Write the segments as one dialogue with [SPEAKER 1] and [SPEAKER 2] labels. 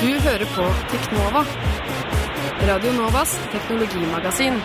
[SPEAKER 1] Du hører på Teknova. Radio Novas teknologimagasin.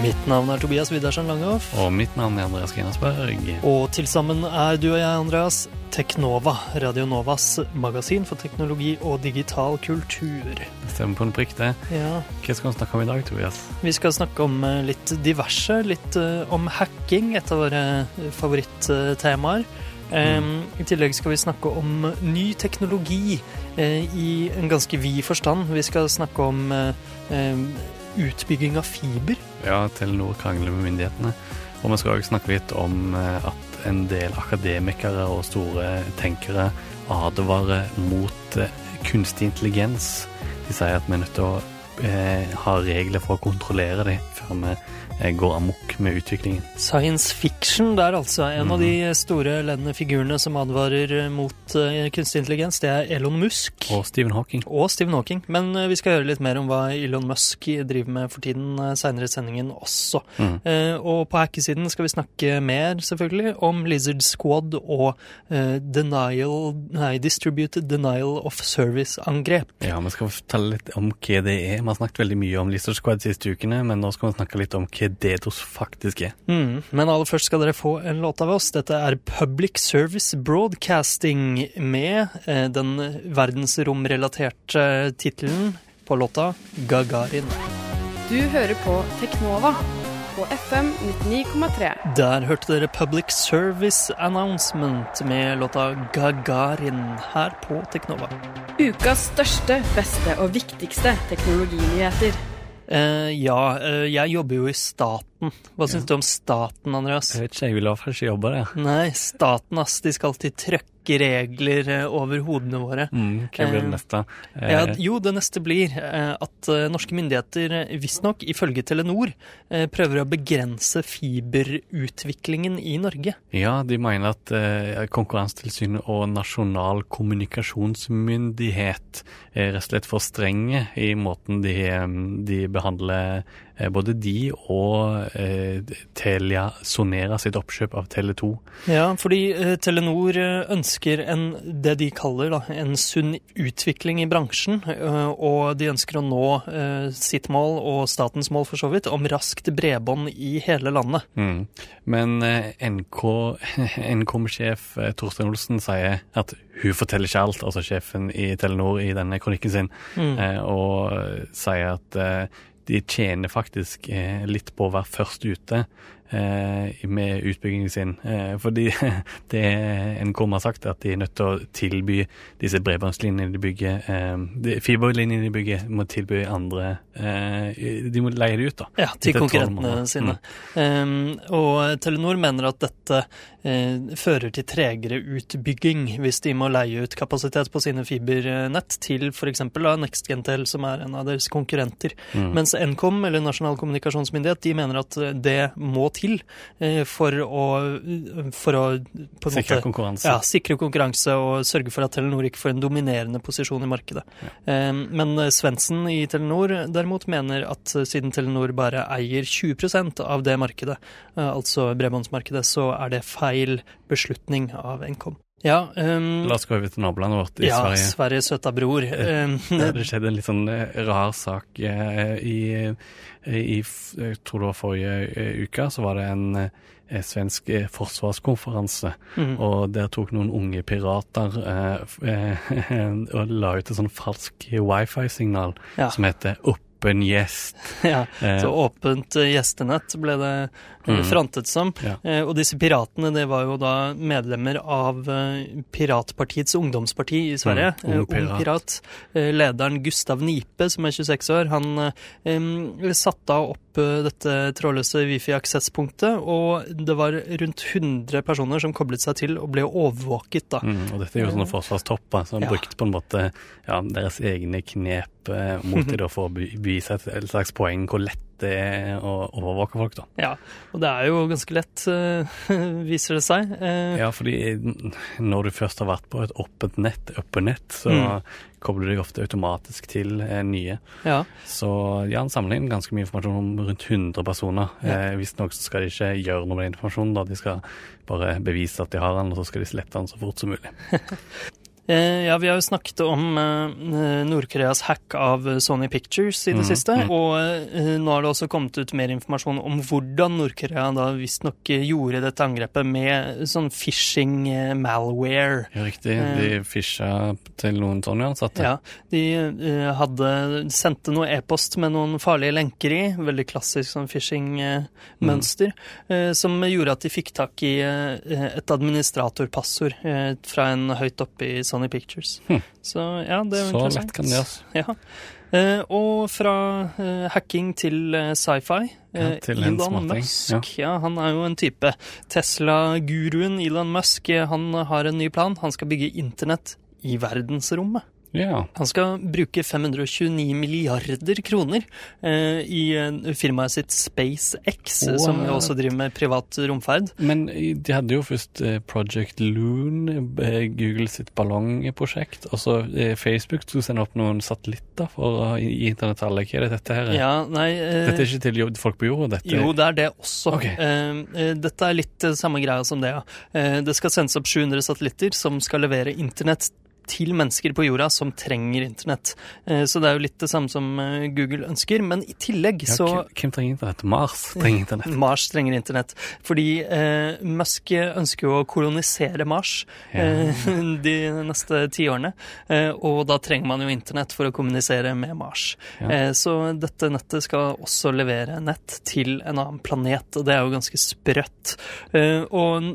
[SPEAKER 2] Mitt navn er Tobias Widersen Langhoff.
[SPEAKER 3] Og mitt navn er Andreas Grenasberg.
[SPEAKER 2] Og til sammen er du og jeg, Andreas, Teknova, Radio Novas magasin for teknologi og digital kultur.
[SPEAKER 3] Det stemmer på en prikk, det.
[SPEAKER 2] Ja,
[SPEAKER 3] Hva skal vi snakke om i dag, Tobias?
[SPEAKER 2] Vi skal snakke om eh, litt diverse, litt eh, om hacking, et av våre eh, favorittemaer. Mm. I tillegg skal vi snakke om ny teknologi i en ganske vid forstand. Vi skal snakke om utbygging av fiber.
[SPEAKER 3] Ja, Telenor krangler med myndighetene. Og vi skal også snakke litt om eh, at en del akademikere og store tenkere advarer mot eh, kunstig intelligens. De sier at vi er nødt til å eh, ha regler for å kontrollere dem før vi går amok med utviklingen.
[SPEAKER 2] Science fiction der, altså. En av de store ledende figurene som advarer mot eh, kunstig intelligens, det er Elon Musk.
[SPEAKER 3] Og Stephen Hawking.
[SPEAKER 2] Og Stephen Hawking. Men eh, vi skal høre litt mer om hva Elon Musk driver med for tiden eh, seinere i sendingen også.
[SPEAKER 3] Mm.
[SPEAKER 2] Eh, og på hackesiden skal vi snakke mer, selvfølgelig, om Lizard Squad og eh, denial, nei, Distributed Denial of Service-angrep.
[SPEAKER 3] Ja, vi skal fortelle litt om hva det er. Vi har snakket veldig mye om Lizard Squad de siste ukene, men nå skal vi snakke litt om hva DDoS faktisk er.
[SPEAKER 2] Mm. Men aller først skal dere få en låt av oss. Dette er Public Service Broadcasting med eh, den verdensromrelaterte tittelen på låta Gagarin.
[SPEAKER 1] Du hører på Teknova på FM 99,3.
[SPEAKER 2] Der hørte dere Public Service Announcement med låta Gagarin her på Teknova.
[SPEAKER 1] Ukas største, beste og viktigste teknologinyheter.
[SPEAKER 2] Eh, ja, eh, jeg jobber jo i staten. Hva syns du om staten, Andreas?
[SPEAKER 3] Jeg vet ikke, jeg vil ha jobbe der.
[SPEAKER 2] Nei, staten, ass. De skal alltid trøkke regler eh, over hodene våre.
[SPEAKER 3] Mm, hva blir det neste? Eh,
[SPEAKER 2] Ja, jo, det neste blir eh, at eh, norske myndigheter eh, visstnok, ifølge Telenor, eh, prøver å begrense fiberutviklingen i Norge.
[SPEAKER 3] Ja, de mener at eh, Konkurransetilsynet og Nasjonal kommunikasjonsmyndighet er rett og slett for strenge i måten de, eh, de behandler eh, både de og eh, Telia Sonera sitt oppkjøp av Tele2.
[SPEAKER 2] Ja, fordi eh, Telenor eh, ønsker en, det de kaller da, en sunn utvikling i bransjen, eh, og de ønsker å nå eh, sitt mål, og statens mål for så vidt, om raskt bredbånd i hele landet.
[SPEAKER 3] Mm. Men eh, NK eh, Torstein Olsen sier at hun forteller ikke alt, altså sjefen i Telenor i denne kronikken sin,
[SPEAKER 2] Mm.
[SPEAKER 3] eh, og eh, sier at eh, de tjener faktisk eh, litt på å være først ute med utbyggingen sin. Eh, fordi det NKM har sagt, at de er nødt til å tilby disse bredbåndslinjene de bygger, eh, fiberlinjene de bygger, må tilby andre eh, De må leie det ut, da.
[SPEAKER 2] Ja, til konkurrentene
[SPEAKER 3] sine.
[SPEAKER 2] sine. Um, og Telenor mener at dette eh, fører til tregere utbygging hvis de må leie ut kapasitet på sine fibernett til f.eks. NextGentel, som er en av deres konkurrenter.
[SPEAKER 3] Mm.
[SPEAKER 2] Mens Nkom, eller Nasjonal kommunikasjonsmyndighet, de mener at eh, det må til eh, for å, for å
[SPEAKER 3] Sikre
[SPEAKER 2] måte
[SPEAKER 3] konkurranse.
[SPEAKER 2] ja, sikre konkurranse og sørge for at Telenor ikke får en dominerende posisjon i markedet. Ja. Men eh, Svendsen i Telenor derimot mener at eh, siden Telenor bare eier 20% av det markedet, eh, altså bredbåndsmarkedet, så er det feil beslutning av Nkom. Ja, um,
[SPEAKER 3] La oss gå over til nabolandet vårt i
[SPEAKER 2] ja
[SPEAKER 3] Sverige.
[SPEAKER 2] Sveriges søta bror. Um,
[SPEAKER 3] det skjedde en litt sånn eh, rar sak eh, i, i Jeg tror det var forrige eh, uke, så var det en eh, svensk eh, forsvarskonferanse.
[SPEAKER 2] mm.
[SPEAKER 3] Og der tok noen unge pirater eh, eh, og la ut et sånn falsk wifi-signal
[SPEAKER 2] Ja.
[SPEAKER 3] som heter 'åpen gjest'.
[SPEAKER 2] ja.
[SPEAKER 3] Eh,
[SPEAKER 2] Så åpent eh, gjestenett ble det eh,
[SPEAKER 3] Mm.
[SPEAKER 2] frontet som.
[SPEAKER 3] Ja.
[SPEAKER 2] Eh, Og disse piratene det var jo da medlemmer av eh, Piratpartiets ungdomsparti i Sverige.
[SPEAKER 3] Mm, Ung
[SPEAKER 2] pirat. Ung
[SPEAKER 3] Pirat.
[SPEAKER 2] Eh, Lederen Gustav Nipe, som er 26 år, han eh, satte da opp eh, dette trådløse wifi-aksesspunktet, og det var rundt 100 personer som koblet seg til og ble overvåket da.
[SPEAKER 3] Mm, og dette er jo sånne forsvarstopper som
[SPEAKER 2] Ja.
[SPEAKER 3] brukte på en måte ja, deres egne knep opp eh, mot dem for å bevise et, et slags poeng hvor lett det er å overvåke folk, da.
[SPEAKER 2] Ja, og det er jo ganske lett, uh, viser det seg. Eh.
[SPEAKER 3] ja, fordi når du først har vært på et åpent nett, open nett, så mm. kobler du deg ofte automatisk til eh, nye. Ja. Så ja, han samler inn ganske mye informasjon om rundt 100 personer. Ja. Eh, Visstnok skal de ikke gjøre noe med den informasjonen, da. De skal bare bevise at de har den, og så skal de slette den så fort som mulig.
[SPEAKER 2] Eh, ja, vi har jo snakket om eh, Nord-Koreas hack av Sony Pictures i det mm, siste. Mm. Og eh, nå har det også kommet ut mer informasjon om hvordan Nord-Korea da visstnok gjorde dette angrepet med sånn phishing malware.
[SPEAKER 3] Ja, riktig. De fisha til noen sånne ansatte?
[SPEAKER 2] Ja. De hadde sendte noe e-post med noen farlige lenker i. Veldig klassisk sånn phishing-mønster. Mm. Som gjorde at de fikk tak i et administratorpassord fra en høyt oppe i Sony Pictures. Hm. Så ja, det er
[SPEAKER 3] jo interessant. lett kan det gjøres.
[SPEAKER 2] Ja. Uh, og fra uh, hacking til uh, sci-fi. Ja,
[SPEAKER 3] til Elon
[SPEAKER 2] Musk, ja. ja. Han er jo en type. Tesla-guruen Elon Musk han har en ny plan. Han skal bygge internett i verdensrommet.
[SPEAKER 3] Ja.
[SPEAKER 2] Han skal bruke 529 milliarder kroner eh, i eh, firmaet sitt SpaceX, What? som jo også driver med privat romferd.
[SPEAKER 3] Men de hadde jo først eh, Project Loon, eh, Google sitt ballongprosjekt, og så Facebook skulle sende opp noen satellitter for å gi internett til alle. Hva er det dette her?
[SPEAKER 2] Ja, nei,
[SPEAKER 3] eh, dette er ikke til folk på jorda? Dette...
[SPEAKER 2] Jo, det er det også. Okay. Eh, dette er litt samme greia som det, ja. det skal sendes opp 700 satellitter som skal levere internett til mennesker på jorda som trenger internett. Eh, så det er jo litt det samme som eh, Google ønsker. Men i tillegg så
[SPEAKER 3] ja, Hvem trenger internett? Mars trenger internett.
[SPEAKER 2] Mars trenger internett. Fordi eh, Musk ønsker jo å kolonisere Mars ja. eh, de neste tiårene. Eh, og da trenger man jo internett for å kommunisere med Mars. Ja. Eh, så dette nettet skal også levere nett til en annen planet, og det er jo ganske sprøtt. og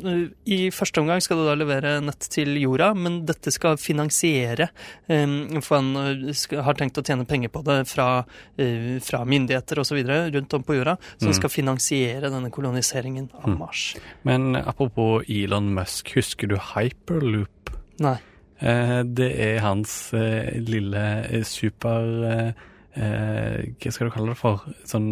[SPEAKER 2] i første omgang skal det da levere nett til jorda, men dette skal finne finansiere, for han eh, har tenkt å tjene penger på det fra, eh, fra myndigheter osv. rundt om på jorda, som mm. skal finansiere denne koloniseringen av mm. Mars.
[SPEAKER 3] Men apropos Elon Musk, husker du hyperloop?
[SPEAKER 2] Nei.
[SPEAKER 3] Eh, det er hans lille super Hva skal du kalle det for? Sånn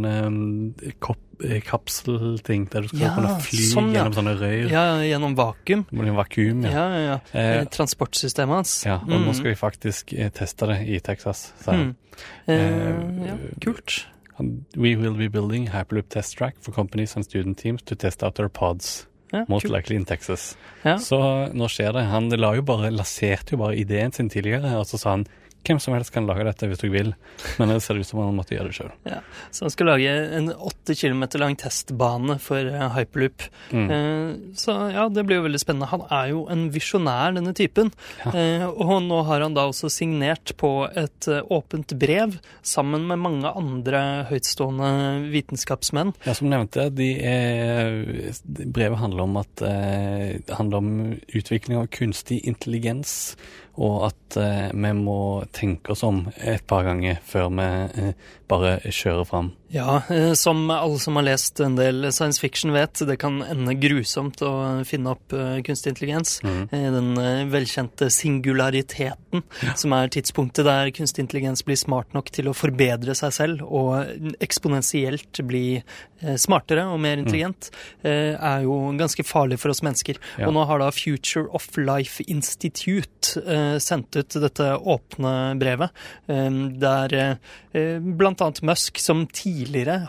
[SPEAKER 3] kopp kapselting der du skal ja, kunne fly sånn, ja. gjennom sånne rør.
[SPEAKER 2] Ja, gjennom vakuum.
[SPEAKER 3] Gjennom vakuum, ja.
[SPEAKER 2] ja, ja, eh, Transportsystemet hans.
[SPEAKER 3] Ja, og mm. nå skal vi faktisk eh, teste det i Texas. Så, mm.
[SPEAKER 2] eh, ja, kult.
[SPEAKER 3] We will be building Hyperloop test track for companies and student teams to test out their pods. Most likely in Texas. Så nå skjer det. Han la jo bare, lanserte jo bare ideen sin tidligere, og så sa han hvem som helst kan lage dette hvis du vil, men det ser ut som han måtte gjøre det sjøl.
[SPEAKER 2] Ja, så han skal lage en åtte kilometer lang testbane for uh, hyperloop. Mm. Uh, så ja, det blir jo veldig spennende. Han er jo en visjonær, denne typen. Ja. Uh, og nå har han da også signert på et åpent brev sammen med mange andre høytstående vitenskapsmenn.
[SPEAKER 3] Ja, som nevnte, de er, brevet handler om at handler om utvikling av kunstig intelligens og at eh, vi må tenke oss om et par ganger før vi eh, bare kjører fram.
[SPEAKER 2] Ja, eh, som alle som har lest en del science fiction vet, det kan ende grusomt å finne opp uh, kunstig intelligens. Mm. Den velkjente singulariteten, ja. som er tidspunktet der kunstig intelligens blir smart nok til å forbedre seg selv og eksponentielt bli smartere og mer intelligent, mm. er jo ganske farlig for oss mennesker. Ja. Og nå har da Future of Life Institute sendt ut dette åpne brevet, der bl.a. Musk, som tidligere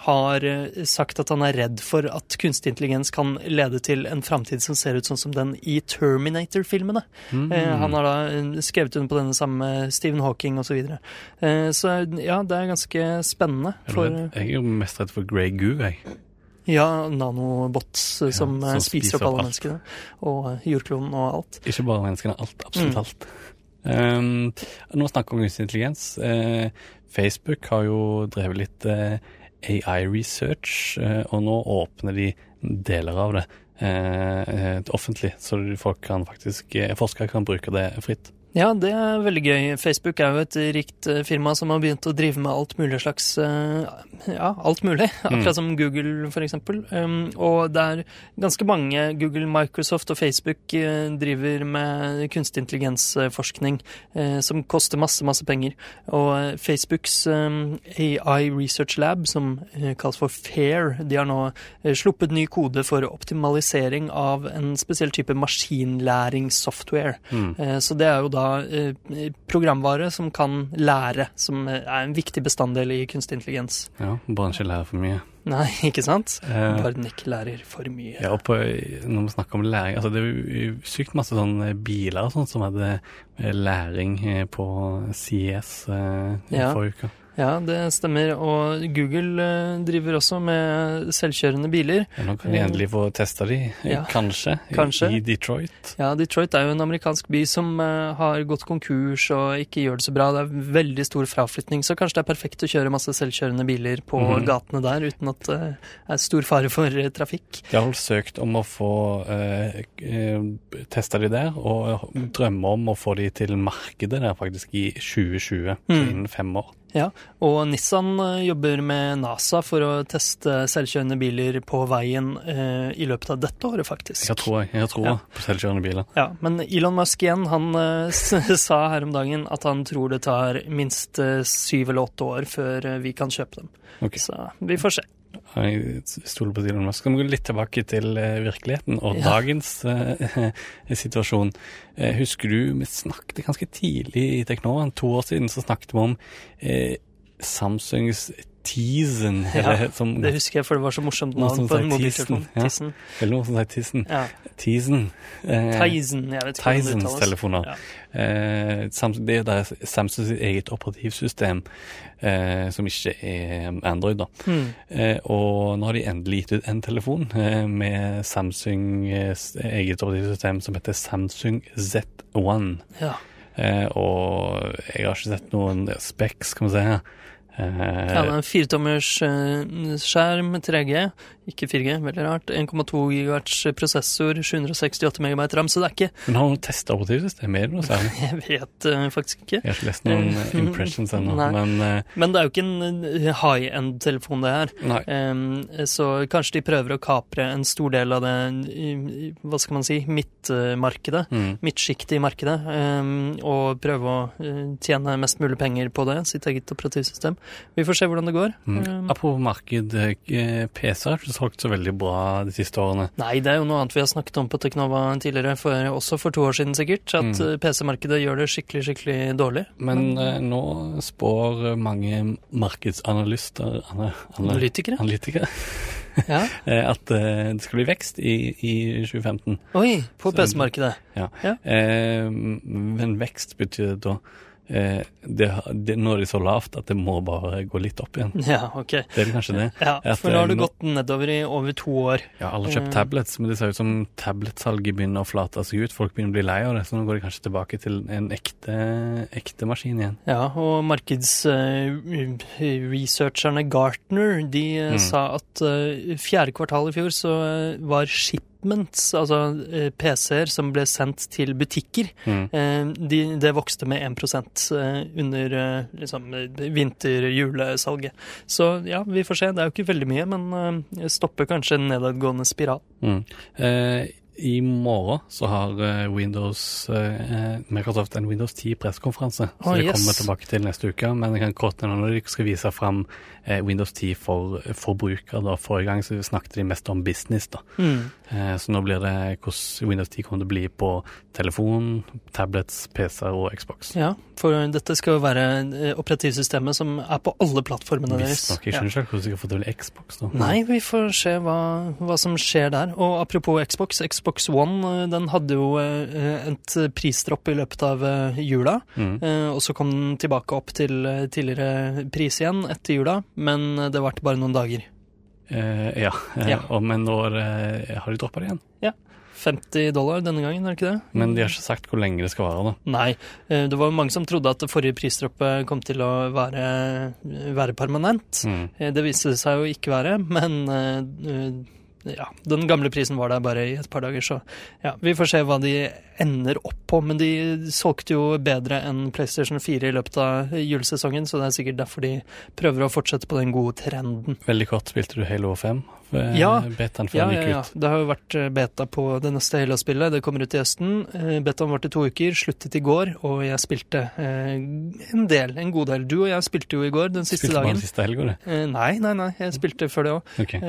[SPEAKER 2] har eh, sagt at han er redd for at kunstig intelligens kan lede til en framtid som ser ut sånn som den i Terminator-filmene. Mm. Han har da eh, skrevet under på denne sammen med Stephen Hawking osv. Så, videre. så ja, det er ganske spennende.
[SPEAKER 3] For, jeg er jo mest redd for Grey Goo, jeg.
[SPEAKER 2] Ja, nanobots ja, som, som, spiser opp alle menneskene. Og jordklonen og alt.
[SPEAKER 3] Ikke bare menneskene, alt. Absolutt mm. alt. Um, nå snakker vi om kunstig intelligens. Uh, Facebook har jo drevet litt eh, AI-research, eh, og nå åpner de deler av det eh, offentlig, så folk kan faktisk, forskere kan bruke det fritt.
[SPEAKER 2] Ja, det er veldig gøy. Facebook er jo et rikt eh, firma som har begynt å drive med alt mulig slags eh, Ja, alt mulig. Akkurat som Google, for eksempel. Um, og det er ganske mange Google, Microsoft og Facebook eh, driver med kunstig intelligensforskning som koster masse, masse penger. Og Facebooks um, AI Research Lab, som kalles for FAIR, de har nå sluppet ny kode for optimalisering av en spesiell type maskinlæringssoftware. Eh, Så det er jo da programvare som kan lære, som er en viktig bestanddel i kunstig intelligens.
[SPEAKER 3] Ja, bransjen lærer for mye.
[SPEAKER 2] Nei, ikke sant?
[SPEAKER 3] Eh,
[SPEAKER 2] Bare den ikke lærer for mye.
[SPEAKER 3] Ja, og på, når vi snakker om læring altså Det er jo sykt masse sånne biler og sånt som hadde eh, læring eh, på CS eh,
[SPEAKER 2] Ja.
[SPEAKER 3] forrige uke.
[SPEAKER 2] Ja, det stemmer. Og Google eh, driver også med selvkjørende biler.
[SPEAKER 3] Ja, nå kan de endelig få testa de, eh,
[SPEAKER 2] Ja,
[SPEAKER 3] kanskje,
[SPEAKER 2] kanskje.
[SPEAKER 3] i Detroit.
[SPEAKER 2] Ja, Detroit er jo en amerikansk by som eh, har gått konkurs og ikke gjør det så bra. Det er veldig stor fraflytning, så kanskje det er perfekt å kjøre masse selvkjørende biler på
[SPEAKER 3] Mhm.
[SPEAKER 2] gatene der uten at det er stor fare for eh, trafikk.
[SPEAKER 3] De har vel søkt om å få eh, eh, testa de der, og drømmer om å få de til markedet der faktisk i 2020,
[SPEAKER 2] Mm.
[SPEAKER 3] innen fem år.
[SPEAKER 2] Ja, og Nissan eh, jobber med NASA for å teste selvkjørende biler på veien eh, i løpet av dette året, faktisk.
[SPEAKER 3] Jeg tror, jeg tror
[SPEAKER 2] Ja.
[SPEAKER 3] på selvkjørende biler.
[SPEAKER 2] Ja, men Elon Musk igjen, han eh, sa her om dagen at han tror det tar minst eh, syv eller åtte år før vi kan kjøpe dem.
[SPEAKER 3] Okay.
[SPEAKER 2] Så vi får se.
[SPEAKER 3] Jeg stoler på Elon Musk. Skal vi gå litt tilbake til eh, virkeligheten og
[SPEAKER 2] Ja.
[SPEAKER 3] dagens eh, situasjon. Eh, husker du vi snakket ganske tidlig i Teknova, to år siden, så snakket vi om eh, Samsungs Teasen.
[SPEAKER 2] Ja,
[SPEAKER 3] som,
[SPEAKER 2] Det husker jeg, for det var så morsomt navn på en mobiltelefon.
[SPEAKER 3] Tissen, ja.
[SPEAKER 2] Tissen.
[SPEAKER 3] eller noe som sier Tissen.
[SPEAKER 2] Ja.
[SPEAKER 3] Teasen. Eh,
[SPEAKER 2] Tizen, jeg vet ikke Tizens hvordan det
[SPEAKER 3] telefoner.
[SPEAKER 2] Ja.
[SPEAKER 3] Eh, det er Samsungs eget operativsystem, eh, som ikke er Android, da.
[SPEAKER 2] Mm.
[SPEAKER 3] Eh, og nå har de endelig gitt ut en telefon eh, med Samsungs eget operativsystem som heter Samsung Z1.
[SPEAKER 2] ja.
[SPEAKER 3] Eh, og jeg har ikke sett noen specs, kan man si.
[SPEAKER 2] Ja,
[SPEAKER 3] Eh,
[SPEAKER 2] det er en firetommers eh, skjerm, 3G, ikke 4G, veldig rart. 1,2 gigahertz prosessor, 768 megabyte ram, så det er ikke
[SPEAKER 3] men har du testa operativsystemet? Er det noe særlig?
[SPEAKER 2] Jeg vet eh, faktisk ikke.
[SPEAKER 3] Jeg har ikke lest noen impressions ennå, men
[SPEAKER 2] Men det er jo ikke en eh, high-end-telefon, det her.
[SPEAKER 3] nei.
[SPEAKER 2] Så kanskje de prøver å kapre en stor del av det, i- hva skal man si, midtmarkedet.
[SPEAKER 3] Mm.
[SPEAKER 2] Midtsjiktet i markedet. og prøve å tjene mest mulig penger på det, sitt eget operativsystem. Vi får se hvordan det går.
[SPEAKER 3] Mm.
[SPEAKER 2] Em,
[SPEAKER 3] Apropos marked, eh, PC har ikke solgt så veldig bra de siste årene.
[SPEAKER 2] Nei, det er jo noe annet vi har snakket om på Teknova tidligere, for, også for to år siden sikkert, at
[SPEAKER 3] Mm.
[SPEAKER 2] eh, PC-markedet gjør det skikkelig, skikkelig dårlig.
[SPEAKER 3] Men Men nå spår mange markedsanalyster ana, ana,
[SPEAKER 2] Analytikere?
[SPEAKER 3] analytikere
[SPEAKER 2] Ja.
[SPEAKER 3] eh, at eh, det skal bli vekst i, i 2015.
[SPEAKER 2] Oi, på PC-markedet.
[SPEAKER 3] Ja.
[SPEAKER 2] Ja.
[SPEAKER 3] Eh, men vekst betyr da eh, det, det, Nå er det så lavt at det må bare gå litt opp igjen.
[SPEAKER 2] Ja, ok.
[SPEAKER 3] Det er kanskje det.
[SPEAKER 2] Ja,
[SPEAKER 3] At,
[SPEAKER 2] for nå har
[SPEAKER 3] du
[SPEAKER 2] nå, gått nedover i over to år.
[SPEAKER 3] Ja, alle har kjøpt
[SPEAKER 2] Eh.
[SPEAKER 3] tablets, men det ser ut som tabletsalget begynner å flate seg ut. Folk begynner å bli lei av det, så nå går de kanskje tilbake til en ekte, ekte maskin igjen.
[SPEAKER 2] Ja, og markedsresearcherne Gartner, de eh,
[SPEAKER 3] Mm.
[SPEAKER 2] sa at uh, fjerde kvartal i fjor så var var shipments, altså eh, PC-er som ble sendt til butikker,
[SPEAKER 3] Mm.
[SPEAKER 2] eh, de, det vokste med 1 eh, under liksom vinter-julesalget. Så ja, vi får se. Det er jo ikke veldig mye, men stopper kanskje en nedadgående spiral.
[SPEAKER 3] Mm. Eh, I morgen så har eh, Windows eh, Microsoft en Windows 10 pressekonferanse. Så
[SPEAKER 2] Å,
[SPEAKER 3] det kommer vi tilbake til neste uke. Men jeg kan kort nevne når de skal vise fram eh, Windows 10 for forbrukere. da. Forrige gang så snakket de mest om business. da.
[SPEAKER 2] Mm.
[SPEAKER 3] Eh, så nå blir det hvordan Windows 10 kommer til å bli på telefon, tablets, PC-er og Xbox.
[SPEAKER 2] Ja, for dette skal jo være eh, operativsystemet som er på alle plattformene deres.
[SPEAKER 3] Visstnok. Jeg skjønner ikke ja. hvordan de skal få til Xbox. da.
[SPEAKER 2] Nei, vi får se hva, hva som skjer der. Og apropos Xbox, Xbox One eh, den hadde jo eh, et prisdropp i løpet av eh, jula.
[SPEAKER 3] Mm.
[SPEAKER 2] Og så kom den tilbake opp til tidligere pris igjen etter jula, men det varte bare noen dager.
[SPEAKER 3] Eh, ja,
[SPEAKER 2] Ja.
[SPEAKER 3] Og, men nå er har de droppa det igjen.
[SPEAKER 2] 50 dollar denne gangen, er det ikke det?
[SPEAKER 3] Men de har ikke sagt hvor lenge det skal vare. da.
[SPEAKER 2] Nei, det var mange som trodde at det forrige prisdroppet kom til å være, være permanent.
[SPEAKER 3] Mm.
[SPEAKER 2] Det viste det seg jo ikke være, men ja, den gamle prisen var der bare i et par dager, så ja, vi får se hva de ender opp på. Men de solgte jo bedre enn PlayStation 4 i løpet av julesesongen, så det er sikkert derfor de prøver å fortsette på den gode trenden.
[SPEAKER 3] Veldig kort spilte du Halo 5?
[SPEAKER 2] Ja,
[SPEAKER 3] Betaen før
[SPEAKER 2] ja,
[SPEAKER 3] den
[SPEAKER 2] gikk
[SPEAKER 3] gikk
[SPEAKER 2] ja.
[SPEAKER 3] ut.
[SPEAKER 2] Det har jo vært eh, beta på det neste Halo-spillet. Det kommer ut i høsten. Eh, Betaen varte i to uker, sluttet i går, og jeg spilte eh, en del, en god del. Du og jeg spilte jo i går, den siste
[SPEAKER 3] Spilte
[SPEAKER 2] dagen.
[SPEAKER 3] Spilte bare siste helga, du.
[SPEAKER 2] Eh, nei, nei, nei, jeg spilte før det òg.
[SPEAKER 3] Okay.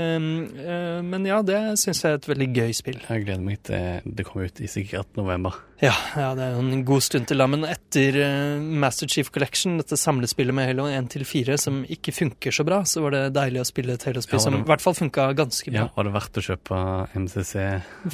[SPEAKER 2] men ja, det syns jeg er et veldig gøy spill.
[SPEAKER 3] Jeg gleder meg til det kommer ut i sikkert november.
[SPEAKER 2] Ja, ja, det er jo en god stund til da, men etter eh, Master Chief Collection, dette samlespillet med Halo 1 til 4 som ikke funker så bra, så var det deilig å spille et Halo-spill
[SPEAKER 3] Ja,
[SPEAKER 2] som i hvert fall funka ganske bra.
[SPEAKER 3] Ja, Var det verdt å kjøpe MCC?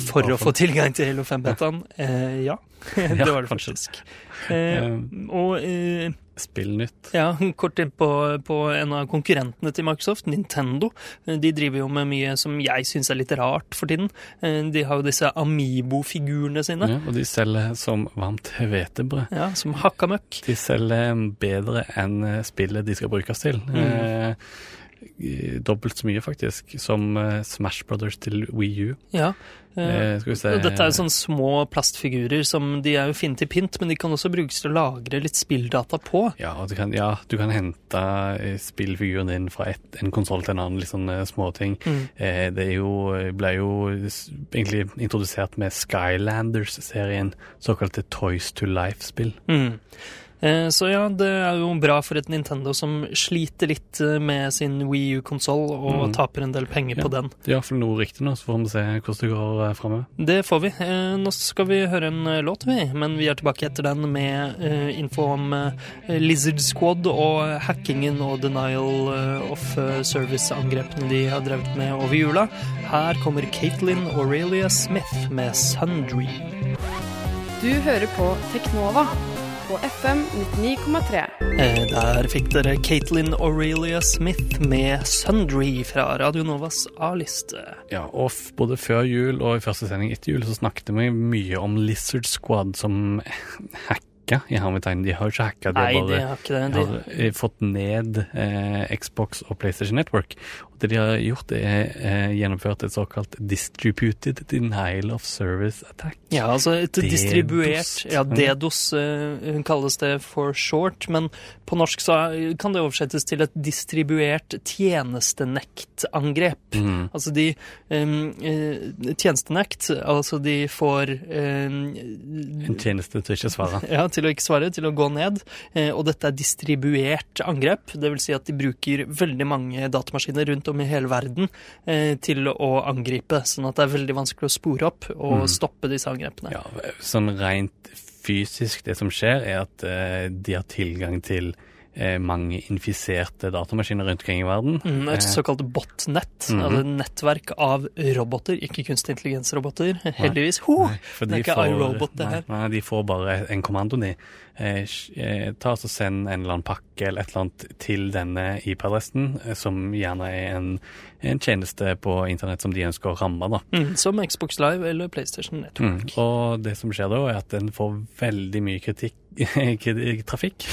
[SPEAKER 2] For å få tilgang til Halo 5-betaen? Eh, ja, det var det faktisk. Eh, og eh,
[SPEAKER 3] Spill nytt.
[SPEAKER 2] ja, kort inn på, på en av konkurrentene til Microsoft, Nintendo. Eh, De driver jo med mye som jeg syns er litt rart for tiden. Eh, De har jo disse Amibo-figurene sine,
[SPEAKER 3] Ja, og de selger som varmt hvetebrød.
[SPEAKER 2] ja, som hakka møkk.
[SPEAKER 3] De selger bedre enn eh, spillet de skal brukes til.
[SPEAKER 2] Mm.
[SPEAKER 3] Eh, dobbelt så mye, faktisk, som eh, Smash Brothers til Wii U.
[SPEAKER 2] Ja. eh,
[SPEAKER 3] Eh, skal vi se
[SPEAKER 2] Dette er jo sånne små plastfigurer som de er jo fine til pynt, men de kan også brukes til å lagre litt spilldata på.
[SPEAKER 3] Ja, du kan, ja, du kan hente spillfiguren din fra et, en konsoll til en annen, litt sånne småting.
[SPEAKER 2] Mm.
[SPEAKER 3] Eh, det jo, ble jo egentlig introdusert med Skylanders-serien, såkalte Toys to Life-spill.
[SPEAKER 2] Mm. Eh, Så ja, det er jo bra for et Nintendo som sliter litt eh, med sin Wii U-konsoll og
[SPEAKER 3] Mm.
[SPEAKER 2] taper en del penger
[SPEAKER 3] Ja.
[SPEAKER 2] på den.
[SPEAKER 3] Det er iallfall noe riktig nå, så får vi se hvordan det går eh, framover.
[SPEAKER 2] Det får vi. Eh, Nå skal vi høre en låt, vi. Men vi er tilbake etter den med info om Lizard Squad og hackingen og denial of service-angrepene de har drevet med over jula. Her kommer Caitlin Aurelia Smith med Sundry.
[SPEAKER 1] Du hører på Teknova på FM 99,3.
[SPEAKER 2] Eh, Der fikk dere Caitlin Aurelia Smith med Sundry fra Radio Novas A-liste.
[SPEAKER 3] Ja, og både før jul og i første sending etter jul så snakket vi mye om Lizard Squad som hacka i hermetegn. De har jo ikke hacka, de
[SPEAKER 2] Nei,
[SPEAKER 3] har
[SPEAKER 2] de har ikke det.
[SPEAKER 3] de
[SPEAKER 2] De,
[SPEAKER 3] har eh, fått ned eh, Xbox og PlayStation Network. Det de har gjort, er er gjennomført et såkalt distributed denial of service attack.
[SPEAKER 2] ja, altså et distribuert Ja. DDoS hun kalles det for short, men på norsk så kan det oversettes til et distribuert tjenestenektangrep.
[SPEAKER 3] Mm.
[SPEAKER 2] Altså de um, eh, Tjenestenekt, altså de får um,
[SPEAKER 3] En tjeneste til ikke å svare.
[SPEAKER 2] Ja, til å ikke svare, til å gå ned. Eh, og dette er distribuert angrep. Det vil si at de bruker veldig mange datamaskiner rundt om i hele verden eh, til å angripe. Sånn at det er veldig vanskelig å spore opp og
[SPEAKER 3] Mm.
[SPEAKER 2] stoppe disse angrepene.
[SPEAKER 3] Ja, sånn rent fysisk, det som skjer, er at eh, de har tilgang til mange infiserte datamaskiner rundt omkring i verden.
[SPEAKER 2] Mm, et
[SPEAKER 3] Eh,
[SPEAKER 2] såkalt botnett,
[SPEAKER 3] Mhm.
[SPEAKER 2] altså et nettverk av roboter, ikke kunstig intelligens-roboter. Heldigvis. Ho!
[SPEAKER 3] Nei,
[SPEAKER 2] det er ikke iRobot, det her.
[SPEAKER 3] Nei, de får bare en kommando, de. Eh, eh, ta og Send en eller annen pakke eller et eller annet til denne IP-adressen, eh, som gjerne er en, en tjeneste på internett som de ønsker å ramme. da.
[SPEAKER 2] Mm, som Xbox Live eller PlayStation
[SPEAKER 3] Mm.
[SPEAKER 2] Network.
[SPEAKER 3] Og det som skjer da, er at den får veldig mye kritikk kri- trafikk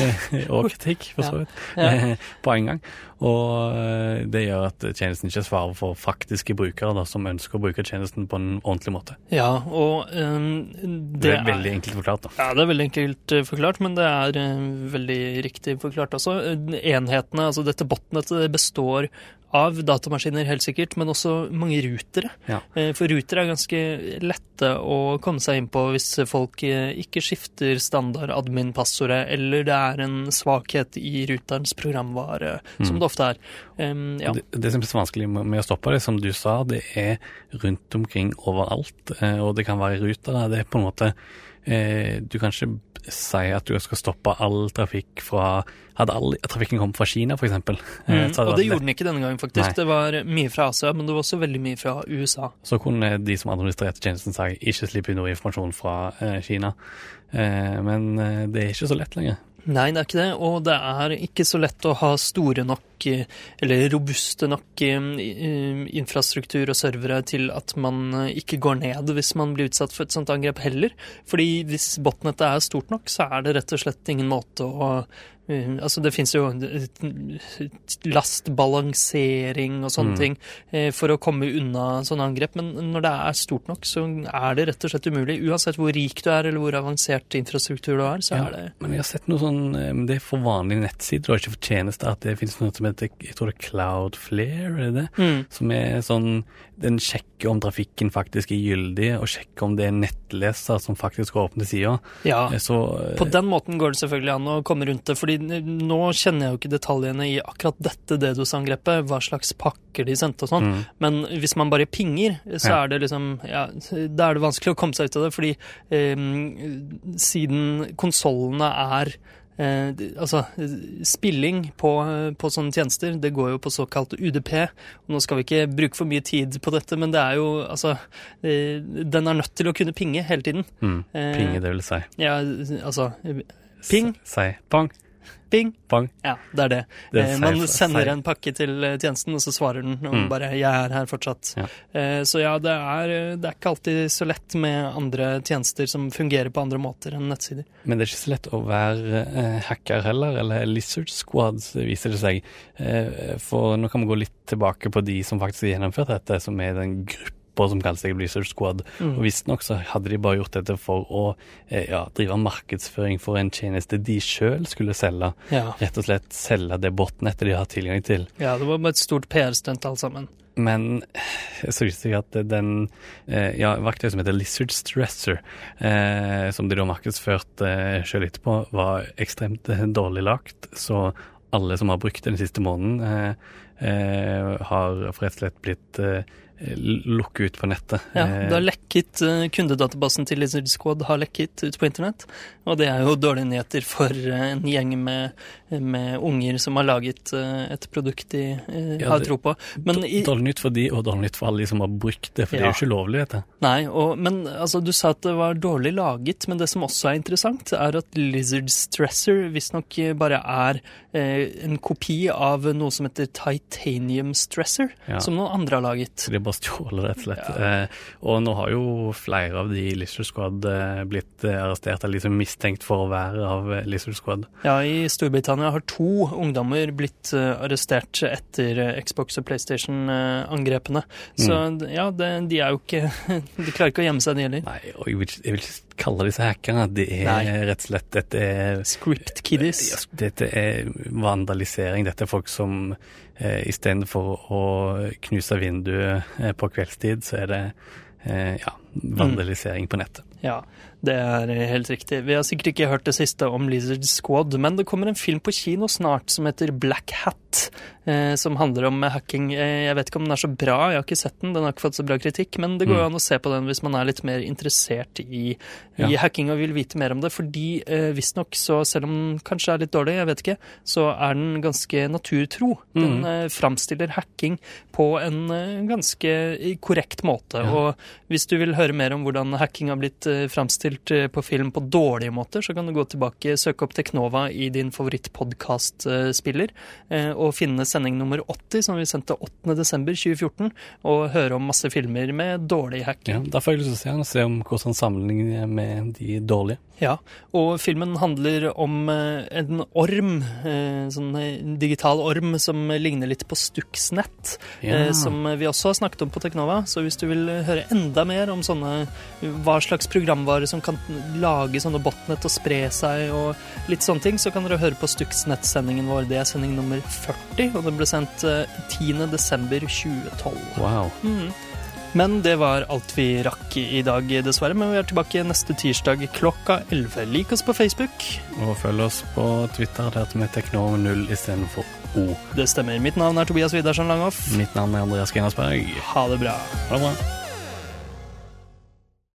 [SPEAKER 3] og kritikk, for så vidt,
[SPEAKER 2] Ja.
[SPEAKER 3] på en gang. Og eh, det gjør at tjenesten ikke svarer for faktiske brukere da, som ønsker å bruke tjenesten på en ordentlig måte.
[SPEAKER 2] Ja, og um, det,
[SPEAKER 3] Det er veldig enkelt forklart. da.
[SPEAKER 2] Ja, det er veldig enkelt eh, forklart, men det er eh, veldig riktig forklart også. Enhetene, altså dette botnettet, det består av datamaskiner, helt sikkert, men også mange rutere.
[SPEAKER 3] Ja.
[SPEAKER 2] For rutere er ganske lette å komme seg inn på hvis folk ikke skifter standard admin-passordet, eller det er en svakhet i ruterens programvare, som
[SPEAKER 3] Mm.
[SPEAKER 2] det ofte er. Um, ja.
[SPEAKER 3] Det, det som er så vanskelig med med å stoppe det, som du sa, det er rundt omkring overalt. eh, Og det kan være i ruter. Det er på en måte eh, Du kan ikke si at du skal stoppe all trafikk fra Hadde all trafikken kommet fra Kina, f.eks.
[SPEAKER 2] Mm, og det gjorde den ikke denne gangen, faktisk.
[SPEAKER 3] Nei.
[SPEAKER 2] Det var mye fra Asia, men det var også veldig mye fra USA.
[SPEAKER 3] Så kunne de som administrerte tjenesten si ikke slippe noe informasjon fra eh, Kina. Eh, men eh, det er ikke så lett lenger.
[SPEAKER 2] Nei, det er ikke det, og det er ikke så lett å ha store nok nok eh, eller robuste nok eh, eh, infrastruktur og servere til at man ikke går ned hvis man blir utsatt for et sånt angrep heller. Fordi hvis botnettet er stort nok, så er det rett og slett ingen måte å altså Det fins jo lastbalansering og sånne
[SPEAKER 3] Mm.
[SPEAKER 2] ting for å komme unna sånne angrep, men når det er stort nok, så er det rett og slett umulig. Uansett hvor rik du er eller hvor avansert infrastruktur du har, så
[SPEAKER 3] Ja,
[SPEAKER 2] er det
[SPEAKER 3] Men jeg har sett noe sånn Det er for vanlige nettsider, og ikke for tjenester, at det finnes noe som heter jeg tror det er Cloudflare, er det det?
[SPEAKER 2] mm.
[SPEAKER 3] Som er sånn Den sjekker om trafikken faktisk er gyldig, og sjekker om det er nettleser som faktisk åpner sida.
[SPEAKER 2] Ja.
[SPEAKER 3] Så eh,
[SPEAKER 2] På den måten går det selvfølgelig an å komme rundt det, fordi nå kjenner jeg jo ikke detaljene i akkurat dette DDoS-angrepet, hva slags pakker de sendte og sånn,
[SPEAKER 3] mm,
[SPEAKER 2] men hvis man bare pinger, så
[SPEAKER 3] Ja.
[SPEAKER 2] er det liksom Ja, da er det vanskelig å komme seg ut av det, fordi eh, siden konsollene er Eh, altså, spilling på, på sånne tjenester, det går jo på såkalt UDP. Og nå skal vi ikke bruke for mye tid på dette, men det er jo altså eh, Den er nødt til å kunne pinge hele tiden.
[SPEAKER 3] mm,
[SPEAKER 2] Eh,
[SPEAKER 3] Pinge, det vil si.
[SPEAKER 2] Ja, altså eh, Ping.
[SPEAKER 3] Si pang,
[SPEAKER 2] Ping.
[SPEAKER 3] pang.
[SPEAKER 2] Ja, det er det.
[SPEAKER 3] Det
[SPEAKER 2] er
[SPEAKER 3] sier-
[SPEAKER 2] man sender en pakke til eh, tjenesten, og så svarer den og
[SPEAKER 3] Mm.
[SPEAKER 2] bare 'jeg er her fortsatt'.
[SPEAKER 3] Ja.
[SPEAKER 2] Eh, Så ja, det er, det er ikke alltid så lett med andre tjenester som fungerer på andre måter enn nettsider.
[SPEAKER 3] Men det er ikke så lett å være eh, hacker heller, eller Lizard Squad, viser det seg. Eh, for nå kan vi gå litt tilbake på de som faktisk har gjennomført dette, som er den gruppa som kaller seg Blizzard Squad.
[SPEAKER 2] Mm.
[SPEAKER 3] Og visstnok så hadde de bare gjort dette for å eh, ja, drive markedsføring for en tjeneste de sjøl skulle selge.
[SPEAKER 2] Ja.
[SPEAKER 3] Rett og slett selge det botnettet de har tilgang til.
[SPEAKER 2] ja, det var bare et stort PR-stunt alt sammen.
[SPEAKER 3] Men så viste det seg at den eh, ja, verktøyet som heter Lizard Stresser, eh, som de da markedsførte eh, sjøl etterpå, var ekstremt eh, dårlig lagt. Så alle som har brukt det den siste måneden, eh, eh, har rett og slett blitt eh, lukket ut på nettet.
[SPEAKER 2] Ja,
[SPEAKER 3] Eh,
[SPEAKER 2] det har lekket eh, Kundedatabasen til Lizard Squad har lekket ut på internett. Og det er jo dårlige nyheter for eh, en gjeng med, med unger som har laget et produkt de
[SPEAKER 3] Ja,
[SPEAKER 2] har tro på. Men i,
[SPEAKER 3] Dårlig nytt for de, og dårlig nytt for alle de som har brukt det, for det er jo ikke lovlig, dette.
[SPEAKER 2] Nei, og, men altså, du sa at det var dårlig laget, men det som også er interessant, er at Lizard Stresser visstnok bare er eh, en kopi av noe som heter Titanium Stresser,
[SPEAKER 3] Ja.
[SPEAKER 2] som noen andre har laget.
[SPEAKER 3] Så de har bare stjålet, rett og slett. Eh, og nå har jo flere av de i Lizard Squad eh, blitt eh, arrestert, eller liksom mistenkt for å være av eh, Lizard Squad.
[SPEAKER 2] Ja, i Storbritannia har to ungdommer blitt eh, arrestert etter Xbox og PlayStation-angrepene. Så
[SPEAKER 3] Mm.
[SPEAKER 2] ja, det, de er jo ikke De klarer ikke å gjemme seg, de heller.
[SPEAKER 3] Nei, og jeg vil, jeg vil ikke kalle disse hackerne. De er
[SPEAKER 2] Nei.
[SPEAKER 3] rett og slett Dette er
[SPEAKER 2] Script kiddies.
[SPEAKER 3] Dette er vandalisering. Dette er folk som istedenfor å knuse vinduet eh, på kveldstid, så er det eh, ja, vandalisering på nettet.
[SPEAKER 2] Ja, det er helt riktig. Vi har sikkert ikke hørt det siste om Lizard Squad, men det kommer en film på kino snart som heter Black Hat, eh, som handler om hacking. Eh, jeg vet ikke om den er så bra, jeg har ikke sett den, den har ikke fått så bra kritikk, men det går jo
[SPEAKER 3] Mm.
[SPEAKER 2] an å se på den hvis man er litt mer interessert i, i
[SPEAKER 3] Ja.
[SPEAKER 2] hacking og vil vite mer om det, fordi eh, visstnok så, selv om den kanskje er litt dårlig, jeg vet ikke, så er den ganske naturtro. Den
[SPEAKER 3] Mm.
[SPEAKER 2] eh, framstiller hacking på en eh, ganske korrekt måte,
[SPEAKER 3] Ja.
[SPEAKER 2] og hvis du vil høre mer om hvordan hacking har blitt eh, framstilt eh, på film på dårlige måter, så kan du gå tilbake, søke opp Teknova i din favorittpodkastspiller, eh, og finne sending nummer 80, som vi sendte 8.12.2014, og høre om masse filmer med dårlig hacking.
[SPEAKER 3] Ja, Derfor har jeg lyst til å se se om hvordan sammenligner er med de dårlige.
[SPEAKER 2] Ja, og filmen handler om eh, en orm, en sånn eh, digital orm som ligner litt på Stuxnet,
[SPEAKER 3] Ja.
[SPEAKER 2] eh, som vi også har snakket om på Teknova. Så hvis du vil høre enda mer om sånne, hva slags programvare som kan lage sånne botnet og spre seg og litt sånne ting, så kan dere høre på Stuxnet-sendingen vår. Det er sending nummer 40, og den ble sendt eh, 10. desember 2012.
[SPEAKER 3] Wow.
[SPEAKER 2] Mm. Men det var alt vi rakk i dag, dessverre. Men vi er tilbake neste tirsdag klokka 11. Lik oss på Facebook.
[SPEAKER 3] Og følg oss på Twitter, der heter vi Teknov0 istedenfor O.
[SPEAKER 2] Det stemmer. Mitt navn er Tobias Widersen Langhoff.
[SPEAKER 3] Mitt navn er Andreas Grenasberg.
[SPEAKER 2] Ha det bra.
[SPEAKER 3] Ha det bra.